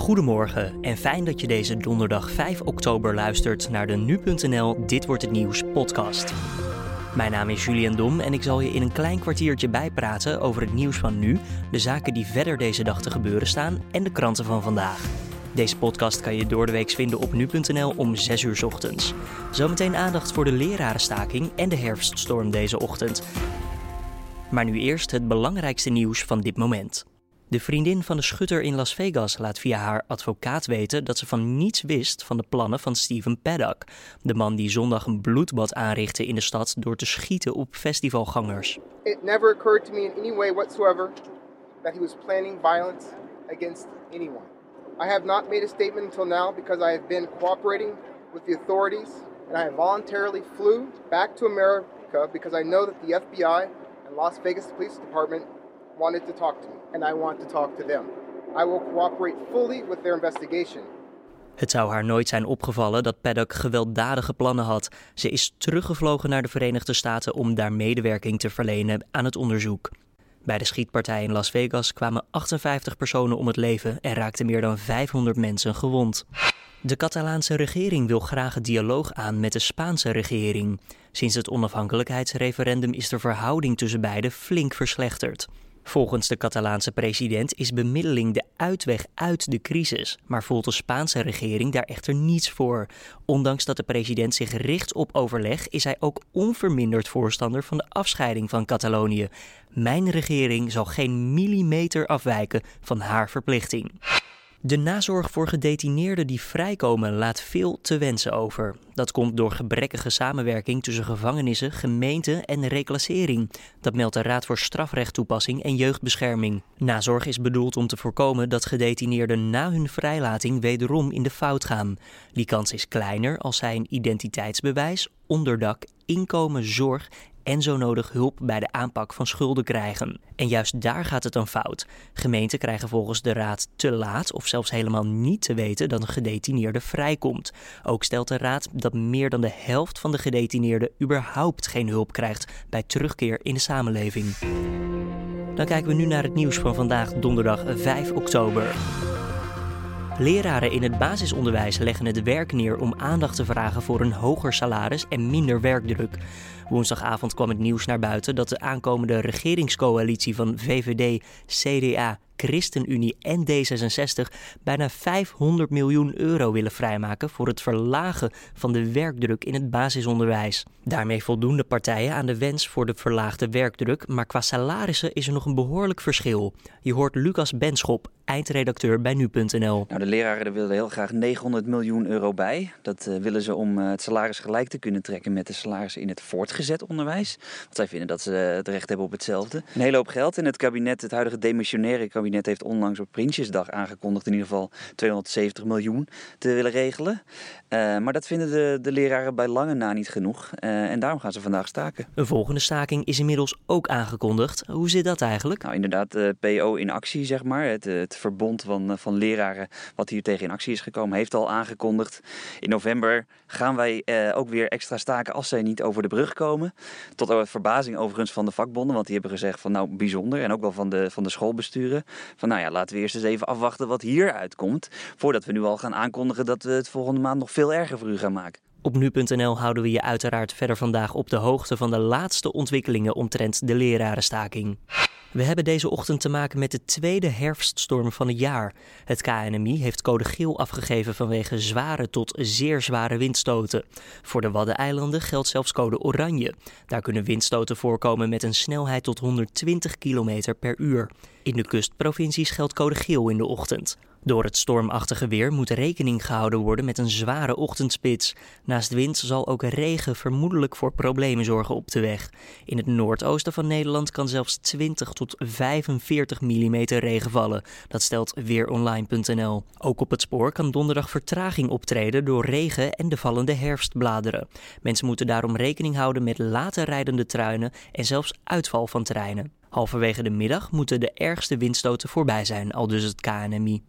Goedemorgen en fijn dat je deze donderdag 5 oktober luistert naar de nu.nl Dit wordt het nieuws podcast. Mijn naam is Julian Dom en ik zal je in een klein kwartiertje bijpraten over het nieuws van nu, de zaken die verder deze dag te gebeuren staan en de kranten van vandaag. Deze podcast kan je door de vinden op nu.nl om 6 uur ochtends. Zometeen aandacht voor de lerarenstaking en de herfststorm deze ochtend. Maar nu eerst het belangrijkste nieuws van dit moment. De vriendin van de schutter in Las Vegas laat via haar advocaat weten dat ze van niets wist van de plannen van Steven Paddock, de man die zondag een bloedbad aanrichtte in de stad door te schieten op festivalgangers. It never occurred to me in any way whatsoever that he was planning violence against anyone. I have not made a statement until now because I have been cooperating with the authorities and I voluntarily flew back to America because I know that the FBI and Las Vegas Police Department wanted to talk to me and I want to talk to them. I will cooperate fully with their investigation. Het zou haar nooit zijn opgevallen dat Paddock gewelddadige plannen had. Ze is teruggevlogen naar de Verenigde Staten om daar medewerking te verlenen aan het onderzoek. Bij de schietpartij in Las Vegas kwamen 58 personen om het leven en raakten meer dan 500 mensen gewond. De Catalaanse regering wil graag een dialoog aan met de Spaanse regering. Sinds het onafhankelijkheidsreferendum is de verhouding tussen beiden flink verslechterd. Volgens de Catalaanse president is bemiddeling de uitweg uit de crisis, maar voelt de Spaanse regering daar echter niets voor. Ondanks dat de president zich richt op overleg, is hij ook onverminderd voorstander van de afscheiding van Catalonië. Mijn regering zal geen millimeter afwijken van haar verplichting. De nazorg voor gedetineerden die vrijkomen laat veel te wensen over. Dat komt door gebrekkige samenwerking tussen gevangenissen, gemeenten en reclassering. Dat meldt de Raad voor Strafrechttoepassing en Jeugdbescherming. Nazorg is bedoeld om te voorkomen dat gedetineerden na hun vrijlating wederom in de fout gaan. Die kans is kleiner als zij een identiteitsbewijs, onderdak, inkomen, zorg en zo nodig hulp bij de aanpak van schulden krijgen. En juist daar gaat het dan fout. Gemeenten krijgen volgens de Raad te laat of zelfs helemaal niet te weten dat een gedetineerde vrijkomt. Ook stelt de Raad dat meer dan de helft van de gedetineerden überhaupt geen hulp krijgt bij terugkeer in de samenleving. Dan kijken we nu naar het nieuws van vandaag, donderdag 5 oktober. Leraren in het basisonderwijs leggen het werk neer om aandacht te vragen voor een hoger salaris en minder werkdruk. Woensdagavond kwam het nieuws naar buiten dat de aankomende regeringscoalitie van VVD, CDA, ChristenUnie en D66 bijna 500 miljoen euro willen vrijmaken voor het verlagen van de werkdruk in het basisonderwijs. Daarmee voldoen de partijen aan de wens voor de verlaagde werkdruk, maar qua salarissen is er nog een behoorlijk verschil. Je hoort Lucas Benschop, eindredacteur bij nu.nl. Nou, de leraren willen heel graag 900 miljoen euro bij. Dat uh, willen ze om uh, het salaris gelijk te kunnen trekken met de salarissen in het voortgezet onderwijs. Want zij vinden dat ze het recht hebben op hetzelfde. Een hele hoop geld in het kabinet, het huidige demissionaire kabinet, heeft onlangs op Prinsjesdag aangekondigd in ieder geval 270 miljoen te willen regelen. Uh, maar dat vinden de, de leraren bij lange na niet genoeg. en daarom gaan ze vandaag staken. Een volgende staking is inmiddels ook aangekondigd. Hoe zit dat eigenlijk? Nou, inderdaad, de PO in actie, zeg maar. Het, het verbond van, van leraren wat hier tegen in actie is gekomen, heeft al aangekondigd. In november gaan wij eh, ook weer extra staken als zij niet over de brug komen. Tot verbazing overigens van de vakbonden, want die hebben gezegd van nou bijzonder. En ook wel van de, van de schoolbesturen. Van nou ja, laten we eerst eens even afwachten wat hier uitkomt. Voordat we nu al gaan aankondigen dat we het volgende maand nog veel erger voor u gaan maken. Op nu.nl houden we je uiteraard verder vandaag op de hoogte van de laatste ontwikkelingen omtrent de lerarenstaking. We hebben deze ochtend te maken met de tweede herfststorm van het jaar. Het KNMI heeft code geel afgegeven vanwege zware tot zeer zware windstoten. Voor de Waddeneilanden geldt zelfs code oranje. Daar kunnen windstoten voorkomen met een snelheid tot 120 km per uur. In de kustprovincies geldt code geel in de ochtend. Door het stormachtige weer moet rekening gehouden worden met een zware ochtendspits. Naast wind zal ook regen vermoedelijk voor problemen zorgen op de weg. In het noordoosten van Nederland kan zelfs 20 tot 45 mm regen vallen. Dat stelt weeronline.nl. Ook op het spoor kan donderdag vertraging optreden door regen en de vallende herfstbladeren. Mensen moeten daarom rekening houden met later rijdende truinen en zelfs uitval van treinen. Halverwege de middag moeten de ergste windstoten voorbij zijn, al dus het KNMI.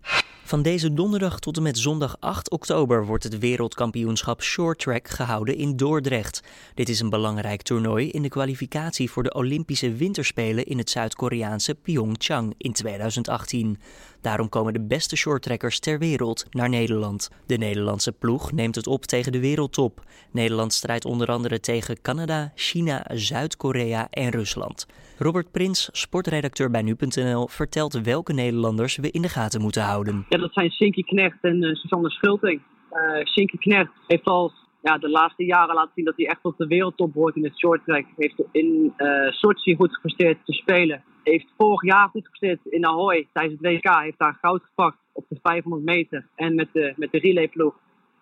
Van deze donderdag tot en met zondag 8 oktober wordt het wereldkampioenschap Short Track gehouden in Dordrecht. Dit is een belangrijk toernooi in de kwalificatie voor de Olympische Winterspelen in het Zuid-Koreaanse Pyeongchang in 2018. Daarom komen de beste shorttrekkers ter wereld naar Nederland. De Nederlandse ploeg neemt het op tegen de wereldtop. Nederland strijdt onder andere tegen Canada, China, Zuid-Korea en Rusland. Robert Prins, sportredacteur bij nu.nl, vertelt welke Nederlanders we in de gaten moeten houden. Ja, dat zijn Sinky Knecht en uh, Susanne Schulting. Uh, Sinky Knecht heeft al ja, de laatste jaren laten zien dat hij echt op de wereldtop hoort in het shorttrack. Heeft in uh, Sochi goed gepresteerd te spelen. Heeft vorig jaar goed gepresteerd in Ahoy tijdens het WK. Heeft daar goud gepakt op de 500 meter en met de, met de relayploeg.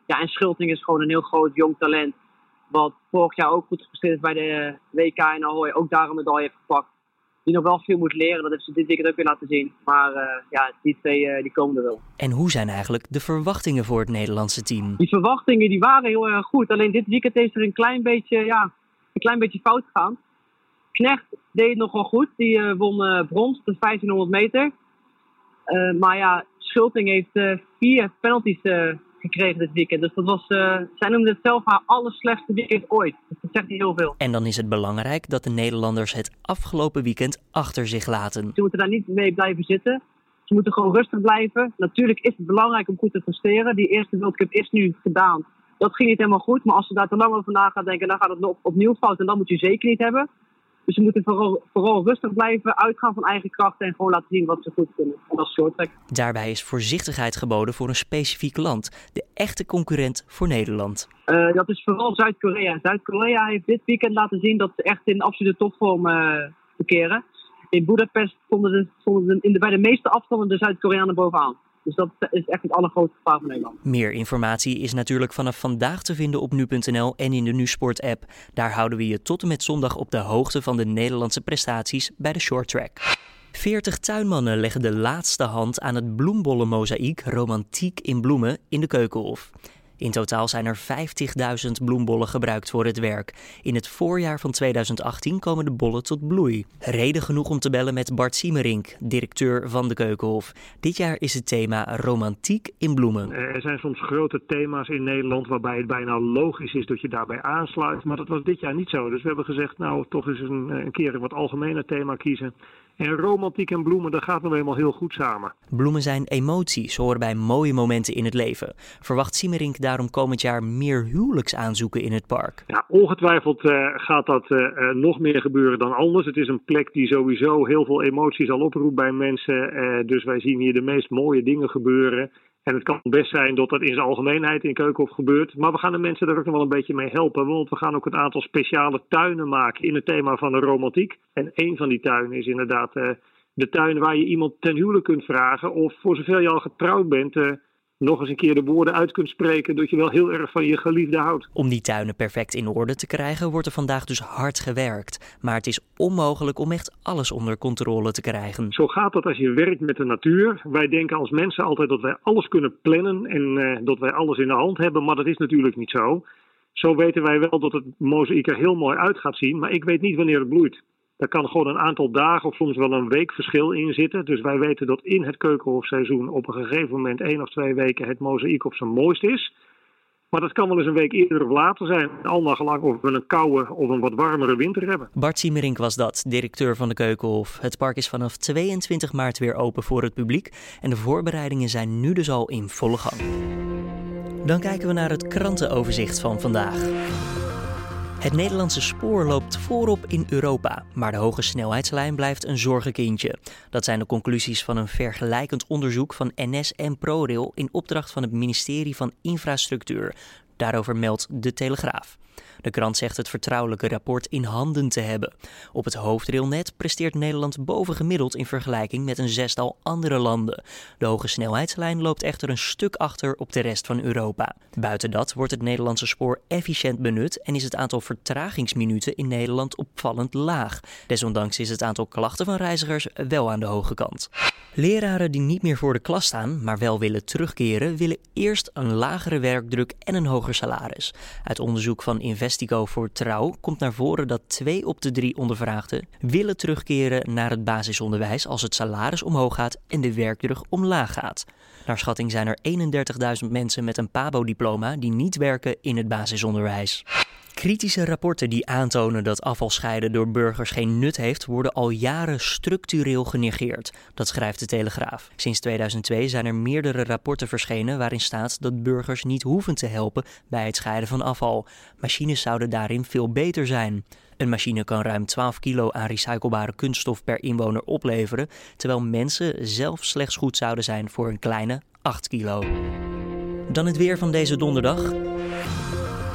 Ja, en Schulting is gewoon een heel groot jong talent. Wat vorig jaar ook goed gepresteerd bij de WK in Ahoy. Ook daar een medaille heeft gepakt die nog wel veel moet leren. Dat heeft ze dit weekend ook weer laten zien. Maar uh, ja, die twee uh, die komen er wel. En hoe zijn eigenlijk de verwachtingen voor het Nederlandse team? Die verwachtingen die waren heel erg goed. Alleen dit weekend is er een klein beetje, ja, een klein beetje fout gegaan. Knecht deed het nog wel goed. Die uh, won brons op de 1500 meter. maar ja, Schulting heeft vier penalties gekregen dit weekend. Dus dat was, uh, zij noemde het zelf haar allerslechtste weekend ooit. Dus dat zegt niet heel veel. En dan is het belangrijk dat de Nederlanders het afgelopen weekend achter zich laten. Ze moeten daar niet mee blijven zitten. Ze moeten gewoon rustig blijven. Natuurlijk is het belangrijk om goed te presteren. Die eerste World Cup is nu gedaan. Dat ging niet helemaal goed. Maar als ze daar te lang over na gaan denken, dan gaat het op, opnieuw fout. En dat moet je zeker niet hebben. Dus ze moeten vooral, vooral rustig blijven, uitgaan van eigen krachten en gewoon laten zien wat ze goed kunnen. En dat is shorttrack. Daarbij is voorzichtigheid geboden voor een specifiek land. De echte concurrent voor Nederland. Uh, dat is vooral Zuid-Korea. Zuid-Korea heeft dit weekend laten zien dat ze echt in absolute topvorm uh, verkeren. In Budapest stonden, de, stonden de, in de, bij de meeste afstanden de Zuid-Koreanen bovenaan. Dus dat is echt het allergrootste gevaar van Nederland. Meer informatie is natuurlijk vanaf vandaag te vinden op nu.nl en in de NuSport app. Daar houden we je tot en met zondag op de hoogte van de Nederlandse prestaties bij de short track. 40 tuinmannen leggen de laatste hand aan het bloembollenmozaïek Romantiek in Bloemen in de Keukenhof. In totaal zijn er 50.000 bloembollen gebruikt voor het werk. In het voorjaar van 2018 komen de bollen tot bloei. Reden genoeg om te bellen met Bart Siemerink, directeur van de Keukenhof. Dit jaar is het thema romantiek in bloemen. Er zijn soms grote thema's in Nederland waarbij het bijna logisch is dat je daarbij aansluit. Maar dat was dit jaar niet zo. Dus we hebben gezegd, nou toch eens een, een keer een wat algemener thema kiezen. En romantiek en bloemen, dat gaat nou eenmaal heel goed samen. Bloemen zijn emoties, horen bij mooie momenten in het leven. Verwacht Siemerink daarom komend jaar meer huwelijksaanzoeken in het park? Ja, ongetwijfeld uh, gaat dat uh, nog meer gebeuren dan anders. Het is een plek die sowieso heel veel emoties al oproept bij mensen. Uh, dus wij zien hier de meest mooie dingen gebeuren. En het kan best zijn dat dat in zijn algemeenheid in Keukenhof gebeurt. Maar we gaan de mensen daar ook nog wel een beetje mee helpen. Want we gaan ook een aantal speciale tuinen maken in het thema van de romantiek. En een van die tuinen is inderdaad uh, de tuin waar je iemand ten huwelijk kunt vragen. Of voor zover je al getrouwd bent, uh, nog eens een keer de woorden uit kunt spreken dat je wel heel erg van je geliefde houdt. Om die tuinen perfect in orde te krijgen wordt er vandaag dus hard gewerkt. Maar het is onmogelijk om echt alles onder controle te krijgen. Zo gaat dat als je werkt met de natuur. Wij denken als mensen altijd dat wij alles kunnen plannen en uh, dat wij alles in de hand hebben, maar dat is natuurlijk niet zo. Zo weten wij wel dat het mozaïek er heel mooi uit gaat zien, maar ik weet niet wanneer het bloeit. Daar kan gewoon een aantal dagen of soms wel een week verschil in zitten. Dus wij weten dat in het keukenhofseizoen op een gegeven moment één of twee weken het mozaïek op zijn mooist is. Maar dat kan wel eens een week eerder of later zijn. Al gelang of we een koude of een wat warmere winter hebben. Bart Siemerink was dat, directeur van de Keukenhof. Het park is vanaf 22 maart weer open voor het publiek. En de voorbereidingen zijn nu dus al in volle gang. Dan kijken we naar het krantenoverzicht van vandaag. Het Nederlandse spoor loopt voorop in Europa, maar de hoge snelheidslijn blijft een zorgenkindje. Dat zijn de conclusies van een vergelijkend onderzoek van NS en ProRail in opdracht van het ministerie van Infrastructuur. Daarover meldt De Telegraaf. De krant zegt het vertrouwelijke rapport in handen te hebben. Op het hoofdrailnet presteert Nederland bovengemiddeld in vergelijking met een zestal andere landen. De hoge snelheidslijn loopt echter een stuk achter op de rest van Europa. Buiten dat wordt het Nederlandse spoor efficiënt benut en is het aantal vertragingsminuten in Nederland opvallend laag. Desondanks is het aantal klachten van reizigers wel aan de hoge kant. Leraren die niet meer voor de klas staan, maar wel willen terugkeren, willen eerst een lagere werkdruk en een hoger salaris. Uit onderzoek van Investigo voor Trouw komt naar voren dat twee op de drie ondervraagden willen terugkeren naar het basisonderwijs als het salaris omhoog gaat en de werkdruk omlaag gaat. Naar schatting zijn er 31.000 mensen met een PABO-diploma die niet werken in het basisonderwijs. Kritische rapporten die aantonen dat afvalscheiden door burgers geen nut heeft, worden al jaren structureel genegeerd. Dat schrijft de Telegraaf. Sinds 2002 zijn er meerdere rapporten verschenen waarin staat dat burgers niet hoeven te helpen bij het scheiden van afval. Machines zouden daarin veel beter zijn. Een machine kan ruim 12 kilo aan recyclebare kunststof per inwoner opleveren, terwijl mensen zelf slechts goed zouden zijn voor een kleine 8 kilo. Dan het weer van deze donderdag.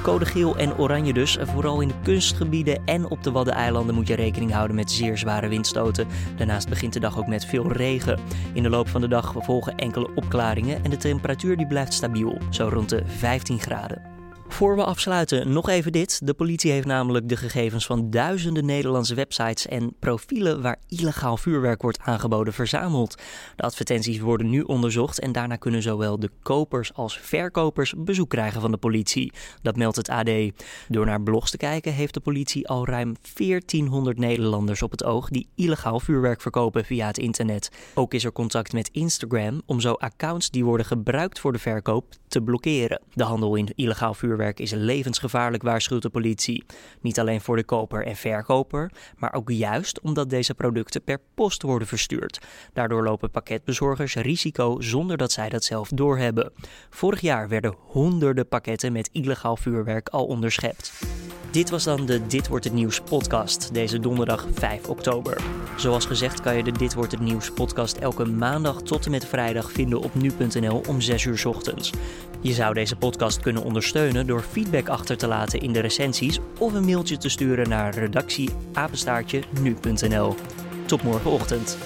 Code geel en oranje dus. Vooral in de kustgebieden en op de Waddeneilanden moet je rekening houden met zeer zware windstoten. Daarnaast begint de dag ook met veel regen. In de loop van de dag volgen enkele opklaringen en de temperatuur die blijft stabiel, zo rond de 15 graden. Voor we afsluiten, nog even dit. De politie heeft namelijk de gegevens van duizenden Nederlandse websites en profielen waar illegaal vuurwerk wordt aangeboden verzameld. De advertenties worden nu onderzocht en daarna kunnen zowel de kopers als verkopers bezoek krijgen van de politie. Dat meldt het AD. Door naar blogs te kijken heeft de politie al ruim 1400 Nederlanders op het oog die illegaal vuurwerk verkopen via het internet. Ook is er contact met Instagram om zo accounts die worden gebruikt voor de verkoop te blokkeren. De handel in illegaal vuurwerk is levensgevaarlijk, waarschuwt de politie. Niet alleen voor de koper en verkoper, maar ook juist omdat deze producten per post worden verstuurd. Daardoor lopen pakketbezorgers risico zonder dat zij dat zelf doorhebben. Vorig jaar werden honderden pakketten met illegaal vuurwerk al onderschept. Dit was dan de Dit wordt het nieuws podcast deze donderdag 5 oktober. Zoals gezegd kan je de Dit wordt het nieuws podcast elke maandag tot en met vrijdag vinden op nu.nl om 6 uur ochtends. Je zou deze podcast kunnen ondersteunen door feedback achter te laten in de recensies of een mailtje te sturen naar redactieapenstaartje nu.nl. Tot morgenochtend.